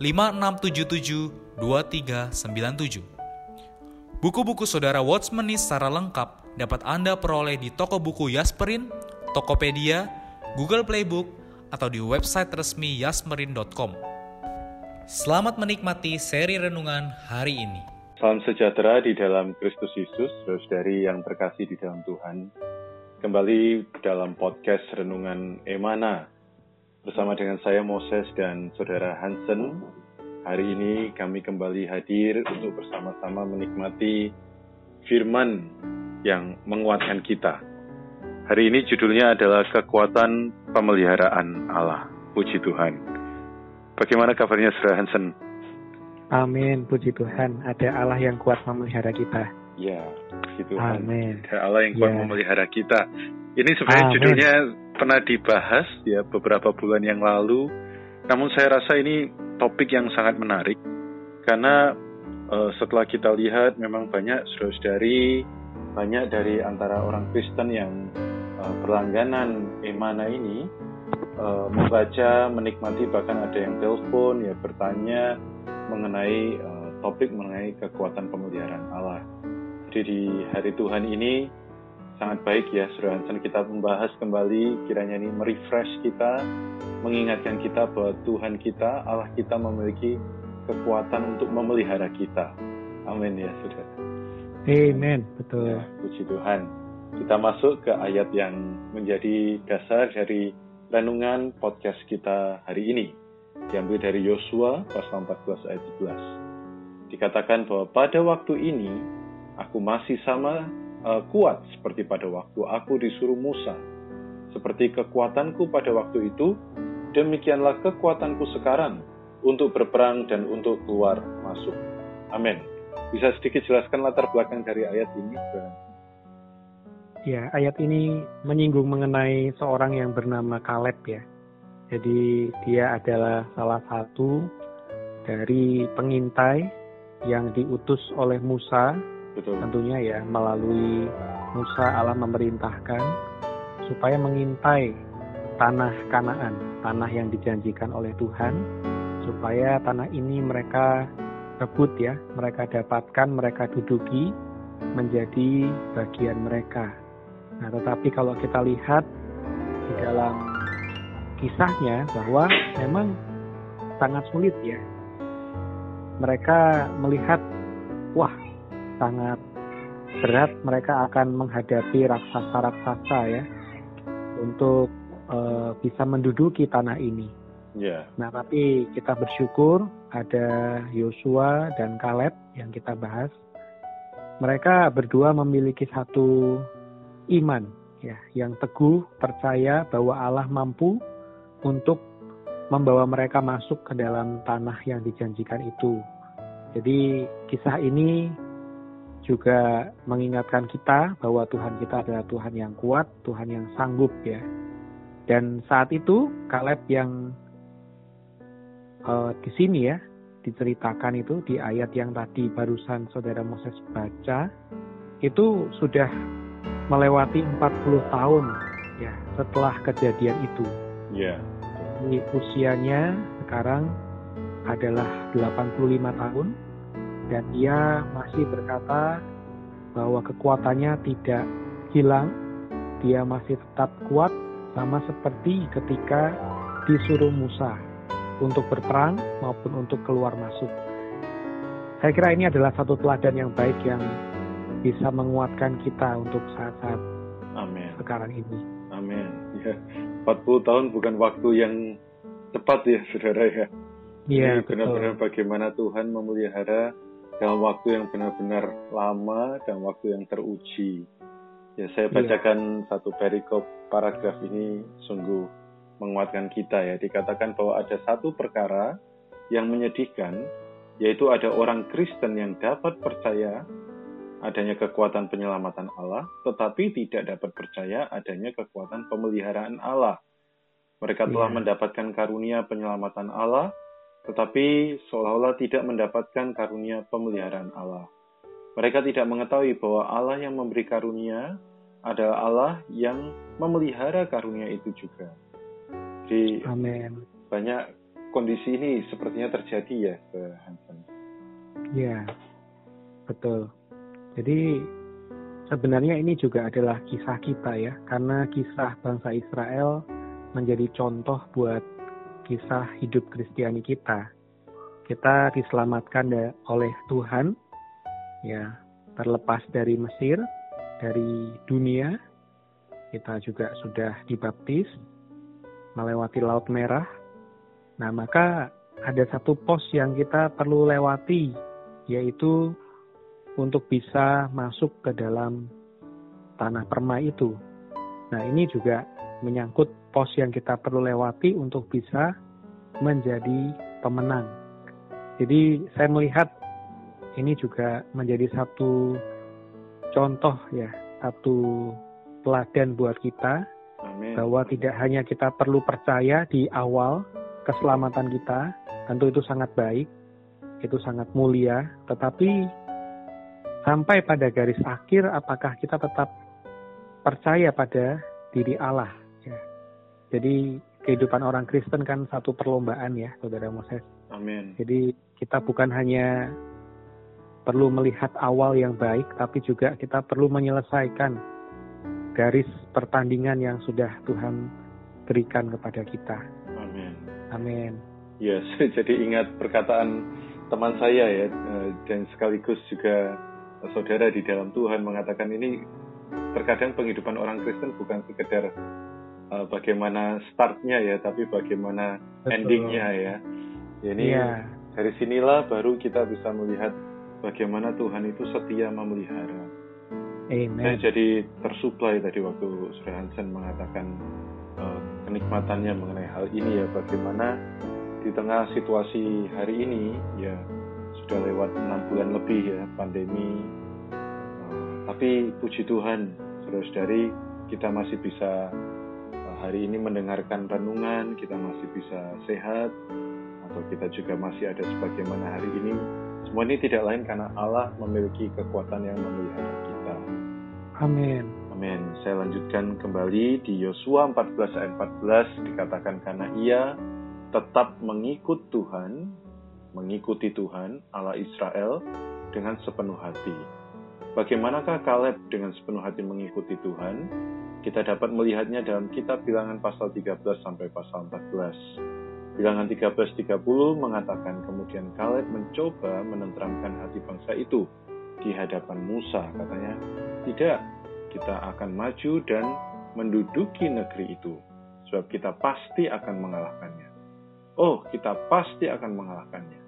5677 2397. Buku-buku saudara Watchmeni secara lengkap dapat Anda peroleh di toko buku Yasmerin, Tokopedia, Google Playbook, atau di website resmi yasmerin.com. Selamat menikmati seri renungan hari ini. Salam sejahtera di dalam Kristus Yesus, saudari yang terkasih di dalam Tuhan. Kembali dalam podcast Renungan Emana bersama dengan saya Moses dan saudara Hansen. Hari ini kami kembali hadir untuk bersama-sama menikmati firman yang menguatkan kita. Hari ini judulnya adalah kekuatan pemeliharaan Allah. Puji Tuhan. Bagaimana kabarnya saudara Hansen? Amin, puji Tuhan. Ada Allah yang kuat memelihara kita. Ya, Tuhan. Amin. Ada Allah yang kuat Ya. memelihara kita. Ini sebenarnya Amin. judulnya pernah dibahas ya beberapa bulan yang lalu. Namun saya rasa ini topik yang sangat menarik karena eh, setelah kita lihat memang banyak saudara-saudari banyak dari antara orang Kristen yang eh, berlangganan Emana ini eh, membaca, menikmati bahkan ada yang telepon ya bertanya mengenai eh, topik mengenai kekuatan pemeliharaan Allah. Di hari Tuhan ini. Sangat baik ya Saudara Hansen kita membahas kembali kiranya ini merefresh kita mengingatkan kita bahwa Tuhan kita Allah kita memiliki kekuatan untuk memelihara kita. Amin ya Saudara. Amen, betul. ya, puji Tuhan. Kita masuk ke ayat yang menjadi dasar dari renungan podcast kita hari ini. Diambil dari Yosua pasal 14 ayat 11 dikatakan bahwa pada waktu ini aku masih sama uh, kuat seperti pada waktu aku disuruh Musa. Seperti kekuatanku pada waktu itu, demikianlah kekuatanku sekarang untuk berperang dan untuk keluar masuk. Amin. Bisa sedikit jelaskan latar belakang dari ayat ini? Ya, ayat ini menyinggung mengenai seorang yang bernama Kaleb ya. Jadi dia adalah salah satu dari pengintai yang diutus oleh Musa Betul. tentunya ya melalui Musa Allah memerintahkan supaya mengintai tanah Kanaan, tanah yang dijanjikan oleh Tuhan supaya tanah ini mereka rebut ya, mereka dapatkan, mereka duduki menjadi bagian mereka. Nah, tetapi kalau kita lihat di dalam kisahnya bahwa memang sangat sulit ya. Mereka melihat wah sangat berat mereka akan menghadapi raksasa-raksasa ya untuk eh, bisa menduduki tanah ini. Ya, Nah, tapi kita bersyukur ada Yosua dan Kaleb yang kita bahas. Mereka berdua memiliki satu iman ya, yang teguh percaya bahwa Allah mampu untuk membawa mereka masuk ke dalam tanah yang dijanjikan itu. Jadi kisah ini juga mengingatkan kita bahwa Tuhan kita adalah Tuhan yang kuat, Tuhan yang sanggup ya. Dan saat itu Kaleb yang eh, di sini ya diceritakan itu di ayat yang tadi barusan saudara Moses baca itu sudah melewati 40 tahun ya setelah kejadian itu. ya, Jadi usianya sekarang adalah 85 tahun dan ia masih berkata bahwa kekuatannya tidak hilang, dia masih tetap kuat sama seperti ketika disuruh Musa untuk berperang maupun untuk keluar masuk. saya kira ini adalah satu teladan yang baik yang bisa menguatkan kita untuk saat-saat Amin. sekarang ini. Amin. Ya, 40 tahun bukan waktu yang tepat ya, saudara ya. Iya, benar-benar bagaimana Tuhan memelihara dalam waktu yang benar-benar lama dan waktu yang teruji. Ya, saya Iya. bacakan satu perikop paragraf ini sungguh menguatkan kita ya. Dikatakan bahwa ada satu perkara yang menyedihkan, yaitu ada orang Kristen yang dapat percaya adanya kekuatan penyelamatan Allah, tetapi tidak dapat percaya adanya kekuatan pemeliharaan Allah. Mereka telah Iya. mendapatkan karunia penyelamatan Allah, tetapi seolah-olah tidak mendapatkan karunia pemeliharaan Allah. Mereka tidak mengetahui bahwa Allah yang memberi karunia adalah Allah yang memelihara karunia itu juga. Jadi Amin. banyak kondisi ini sepertinya terjadi ya, ke Hansen. Ya, betul. Jadi sebenarnya ini juga adalah kisah kita ya, karena kisah bangsa Israel menjadi contoh buat kisah hidup Kristiani kita. Kita diselamatkan oleh Tuhan, ya, terlepas dari Mesir, dari dunia. Kita juga sudah dibaptis, melewati Laut Merah. Nah, maka ada satu pos yang kita perlu lewati, yaitu untuk bisa masuk ke dalam tanah permai itu. Nah, ini juga menyangkut pos yang kita perlu lewati untuk bisa menjadi pemenang. Jadi, saya melihat ini juga menjadi satu contoh ya, satu teladan buat kita Amin. bahwa tidak hanya kita perlu percaya di awal keselamatan kita, tentu itu sangat baik, itu sangat mulia, tetapi sampai pada garis akhir apakah kita tetap percaya pada diri Allah. Jadi kehidupan orang Kristen kan satu perlombaan ya, Saudara Moses. Amin. Jadi kita bukan hanya perlu melihat awal yang baik, tapi juga kita perlu menyelesaikan garis pertandingan yang sudah Tuhan berikan kepada kita. Amin. Amin. Saya jadi ingat perkataan teman saya ya, eh, dan sekaligus juga saudara di dalam Tuhan mengatakan ini terkadang penghidupan orang Kristen bukan sekedar eh, bagaimana startnya ya, tapi bagaimana Betul. endingnya ya. Ini Iya, dari sinilah baru kita bisa melihat bagaimana Tuhan itu setia memelihara. Saya amen. jadi tersuplai tadi waktu Sri Hansen mengatakan eh, kenikmatannya mengenai hal ini ya bagaimana di tengah situasi hari ini ya sudah lewat enam bulan lebih ya pandemi Eh, tapi puji Tuhan saudara-saudari kita masih bisa hari ini mendengarkan renungan kita masih bisa sehat atau kita juga masih ada sebagaimana hari ini semua ini tidak lain karena Allah memiliki kekuatan yang memelihara kita. Amin. Amin. Saya lanjutkan kembali di Yosua 14 ayat 14 dikatakan karena ia tetap mengikut Tuhan, mengikuti Tuhan Allah Israel dengan sepenuh hati. Bagaimanakah Kaleb dengan sepenuh hati mengikuti Tuhan? Kita dapat melihatnya dalam kitab Bilangan pasal 13 sampai pasal 14. Bilangan 13:30 mengatakan kemudian Kaleb mencoba menenteramkan hati bangsa itu di hadapan Musa katanya, "Tidak, kita akan maju dan menduduki negeri itu, sebab kita pasti akan mengalahkannya. Oh, kita pasti akan mengalahkannya.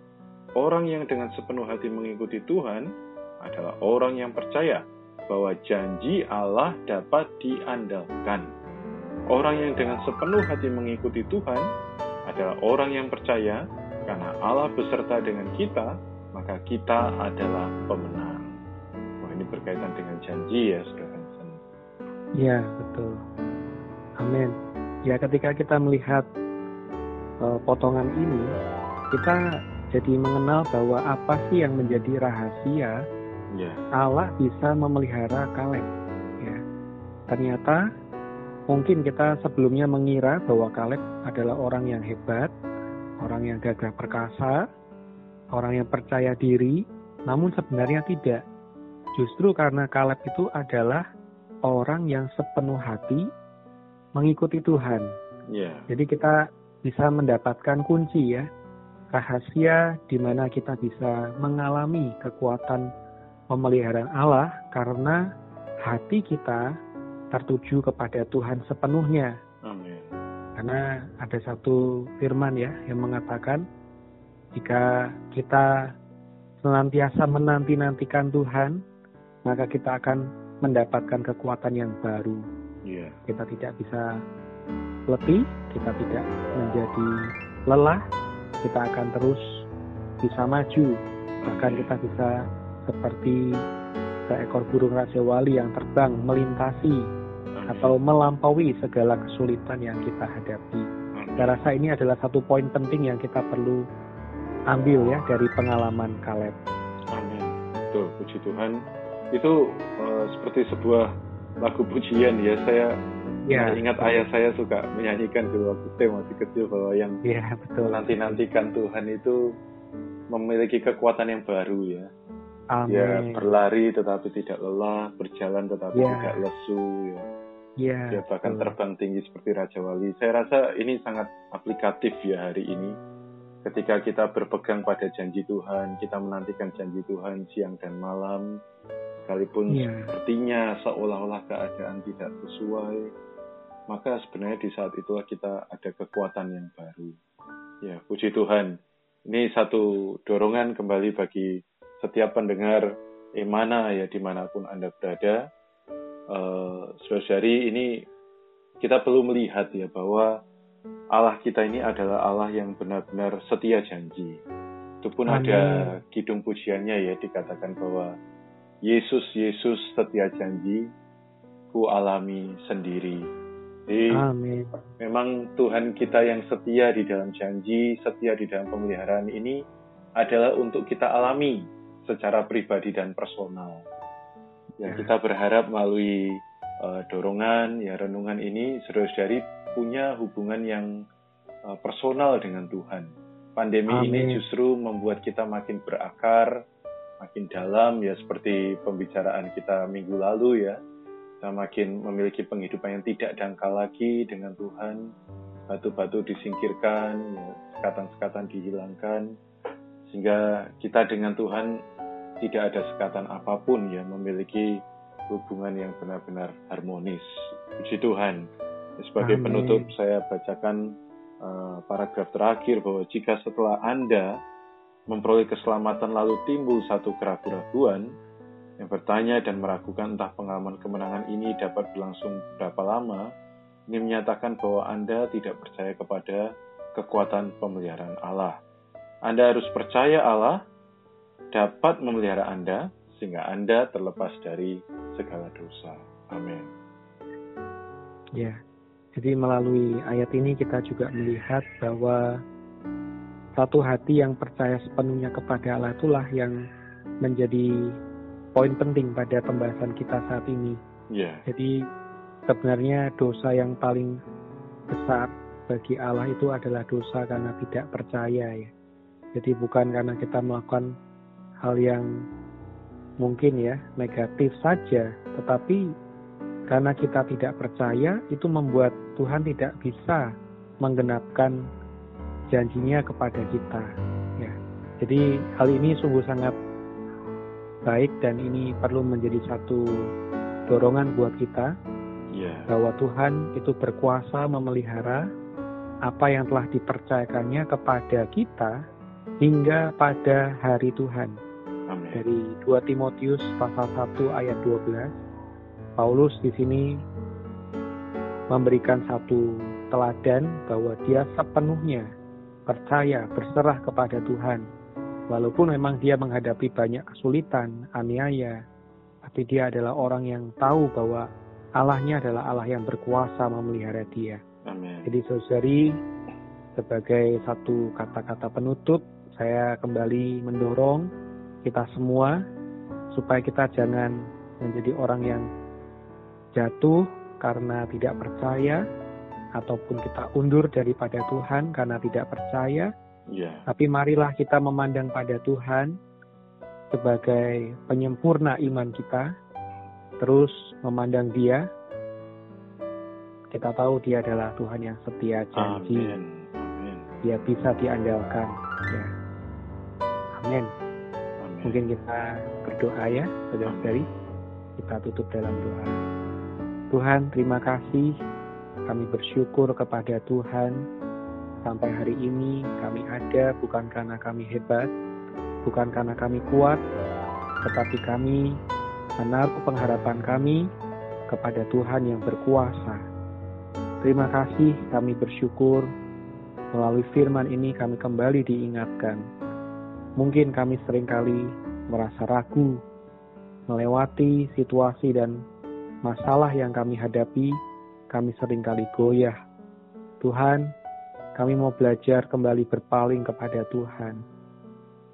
Orang yang dengan sepenuh hati mengikuti Tuhan adalah orang yang percaya bahwa janji Allah dapat diandalkan. Orang yang dengan sepenuh hati mengikuti Tuhan adalah orang yang percaya karena Allah beserta dengan kita, maka kita adalah pemenang. Wah, ini berkaitan dengan janji ya, Saudara Hansen. Ya, betul. Amin. Ya, ketika kita melihat eh, potongan ini, kita jadi mengenal bahwa apa sih yang menjadi rahasia Ya, Allah bisa memelihara Kaleb. Ya. Ternyata mungkin kita sebelumnya mengira bahwa Kaleb adalah orang yang hebat, orang yang gagah perkasa, orang yang percaya diri, namun sebenarnya tidak. Justru karena Kaleb itu adalah orang yang sepenuh hati mengikuti Tuhan. ya, Jadi kita bisa mendapatkan kunci ya. rahasia di mana kita bisa mengalami kekuatan pemeliharaan Allah karena hati kita tertuju kepada Tuhan sepenuhnya. Amin. Karena ada satu firman ya yang mengatakan jika kita senantiasa menanti-nantikan Tuhan, maka kita akan mendapatkan kekuatan yang baru. Iya. Kita tidak bisa letih, kita tidak menjadi lelah, kita akan terus bisa maju. Bahkan kita bisa seperti seekor burung raja wali yang terbang melintasi Amin. atau melampaui segala kesulitan yang kita hadapi. Amin. Saya rasa ini adalah satu poin penting yang kita perlu ambil ya dari pengalaman Kaleb. Amin. Tuh, puji Tuhan. Itu eh, seperti sebuah lagu pujian ya. Saya Ya, ingat ayah saya suka menyanyikan dulu waktu saya masih kecil bahwa yang ya betul. nanti-nantikan Tuhan itu memiliki kekuatan yang baru ya. Ya Amin. berlari tetapi tidak lelah, berjalan tetapi Ya. tidak lesu ya. Ya, Ya bahkan betul. terbang tinggi seperti Raja Wali. Saya rasa ini sangat aplikatif ya hari ini. Ketika kita berpegang pada janji Tuhan, kita menantikan janji Tuhan siang dan malam, sekalipun Ya. sepertinya seolah-olah keadaan tidak sesuai, maka sebenarnya di saat itulah kita ada kekuatan yang baru. Ya, puji Tuhan. Ini satu dorongan kembali bagi setiap pendengar Emana ya di mana pun Anda berada. Eh, saudari ini kita perlu melihat ya bahwa Allah kita ini adalah Allah yang benar-benar setia janji. Itu pun Amin. ada kidung pujiannya ya dikatakan bahwa Yesus Yesus setia janji ku alami sendiri. Jadi Amin. memang Tuhan kita yang setia di dalam janji, setia di dalam pemeliharaan ini adalah untuk kita alami secara pribadi dan personal. Ya, Ya. kita berharap melalui eh, dorongan, ya renungan ini, saudara-saudari punya hubungan yang eh, personal dengan Tuhan. Pandemi ini Amin. justru membuat kita makin berakar, makin dalam, ya seperti pembicaraan kita minggu lalu ya. Kita makin memiliki penghidupan yang tidak dangkal lagi dengan Tuhan. Batu-batu disingkirkan, ya, sekatan-sekatan dihilangkan, sehingga kita dengan Tuhan tidak ada sekatan apa pun ya memiliki hubungan yang benar-benar harmonis. Puji Tuhan. Sebagai Amin. penutup saya bacakan eh, paragraf terakhir bahwa jika setelah Anda memperoleh keselamatan lalu timbul satu keraguan-keraguan yang bertanya dan meragukan entah pengalaman kemenangan ini dapat berlangsung berapa lama, ini menyatakan bahwa Anda tidak percaya kepada kekuatan pemeliharaan Allah. Anda harus percaya Allah dapat memelihara Anda sehingga Anda terlepas dari segala dosa. Amin. Ya. Jadi melalui ayat ini kita juga melihat bahwa satu hati yang percaya sepenuhnya kepada Allah itulah yang menjadi poin penting pada pembahasan kita saat ini. Ya, Jadi sebenarnya dosa yang paling besar bagi Allah itu adalah dosa karena tidak percaya ya. Jadi bukan karena kita melakukan hal yang mungkin ya negatif saja, tetapi karena kita tidak percaya itu membuat Tuhan tidak bisa menggenapkan janjinya kepada kita ya. Jadi hal ini sungguh sangat baik dan ini perlu menjadi satu dorongan buat kita ya, bahwa Tuhan itu berkuasa memelihara apa yang telah dipercayakannya kepada kita hingga pada hari Tuhan. Amin. Dari 2 Timotius pasal 1 ayat 12, Paulus di sini memberikan satu teladan bahwa dia sepenuhnya percaya berserah kepada Tuhan. Walaupun memang dia menghadapi banyak kesulitan, aniaya, tapi dia adalah orang yang tahu bahwa Allahnya adalah Allah yang berkuasa memelihara dia. Amin. Jadi saudari, sebagai satu kata-kata penutup, saya kembali mendorong kita semua supaya kita jangan menjadi orang yang jatuh karena tidak percaya ataupun kita undur daripada Tuhan karena tidak percaya, Ya, tapi marilah kita memandang pada Tuhan sebagai penyempurna iman kita, terus memandang Dia. Kita tahu Dia adalah Tuhan yang setia janji amin. Amin. dia bisa diandalkan. Ya. Amin. Mungkin kita berdoa ya, saudara-saudari. Kita tutup dalam doa. Tuhan, terima kasih. Kami bersyukur kepada Tuhan. Sampai hari ini kami ada bukan karena kami hebat, bukan karena kami kuat, tetapi kami menaruh pengharapan kami kepada Tuhan yang berkuasa. Terima kasih kami bersyukur melalui firman ini kami kembali diingatkan. Mungkin kami sering kali merasa ragu melewati situasi dan masalah yang kami hadapi, kami sering kali goyah. Tuhan, kami mau belajar kembali berpaling kepada Tuhan.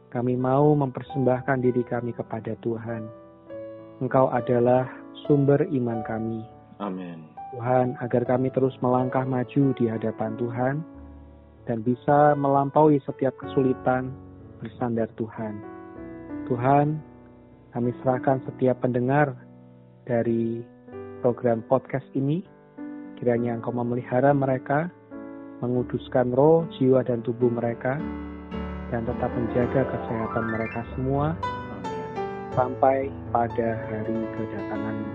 Kami mau mempersembahkan diri kami kepada Tuhan. Engkau adalah sumber iman kami. Amin. Tuhan, agar kami terus melangkah maju di hadapan Tuhan dan bisa melampaui setiap kesulitan bersandar Tuhan. Tuhan, kami serahkan setiap pendengar dari program podcast ini. Kiranya Engkau memelihara mereka, menguduskan roh, jiwa, dan tubuh mereka, dan tetap menjaga kesehatan mereka semua sampai pada hari kedatanganmu.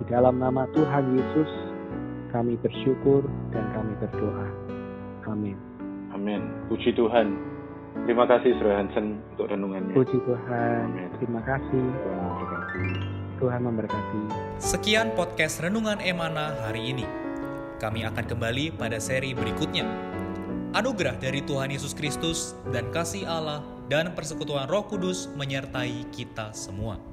Di dalam nama Tuhan Yesus, kami bersyukur dan kami berdoa. Amin. Amin. Puji Tuhan. Terima kasih Saudara Hansen untuk renungannya. Puji Tuhan. Amin. Terima kasih. Tuhan memberkati. Tuhan memberkati. Sekian podcast Renungan Emana hari ini. Kami akan kembali pada seri berikutnya. Anugerah dari Tuhan Yesus Kristus dan kasih Allah dan persekutuan Roh Kudus menyertai kita semua.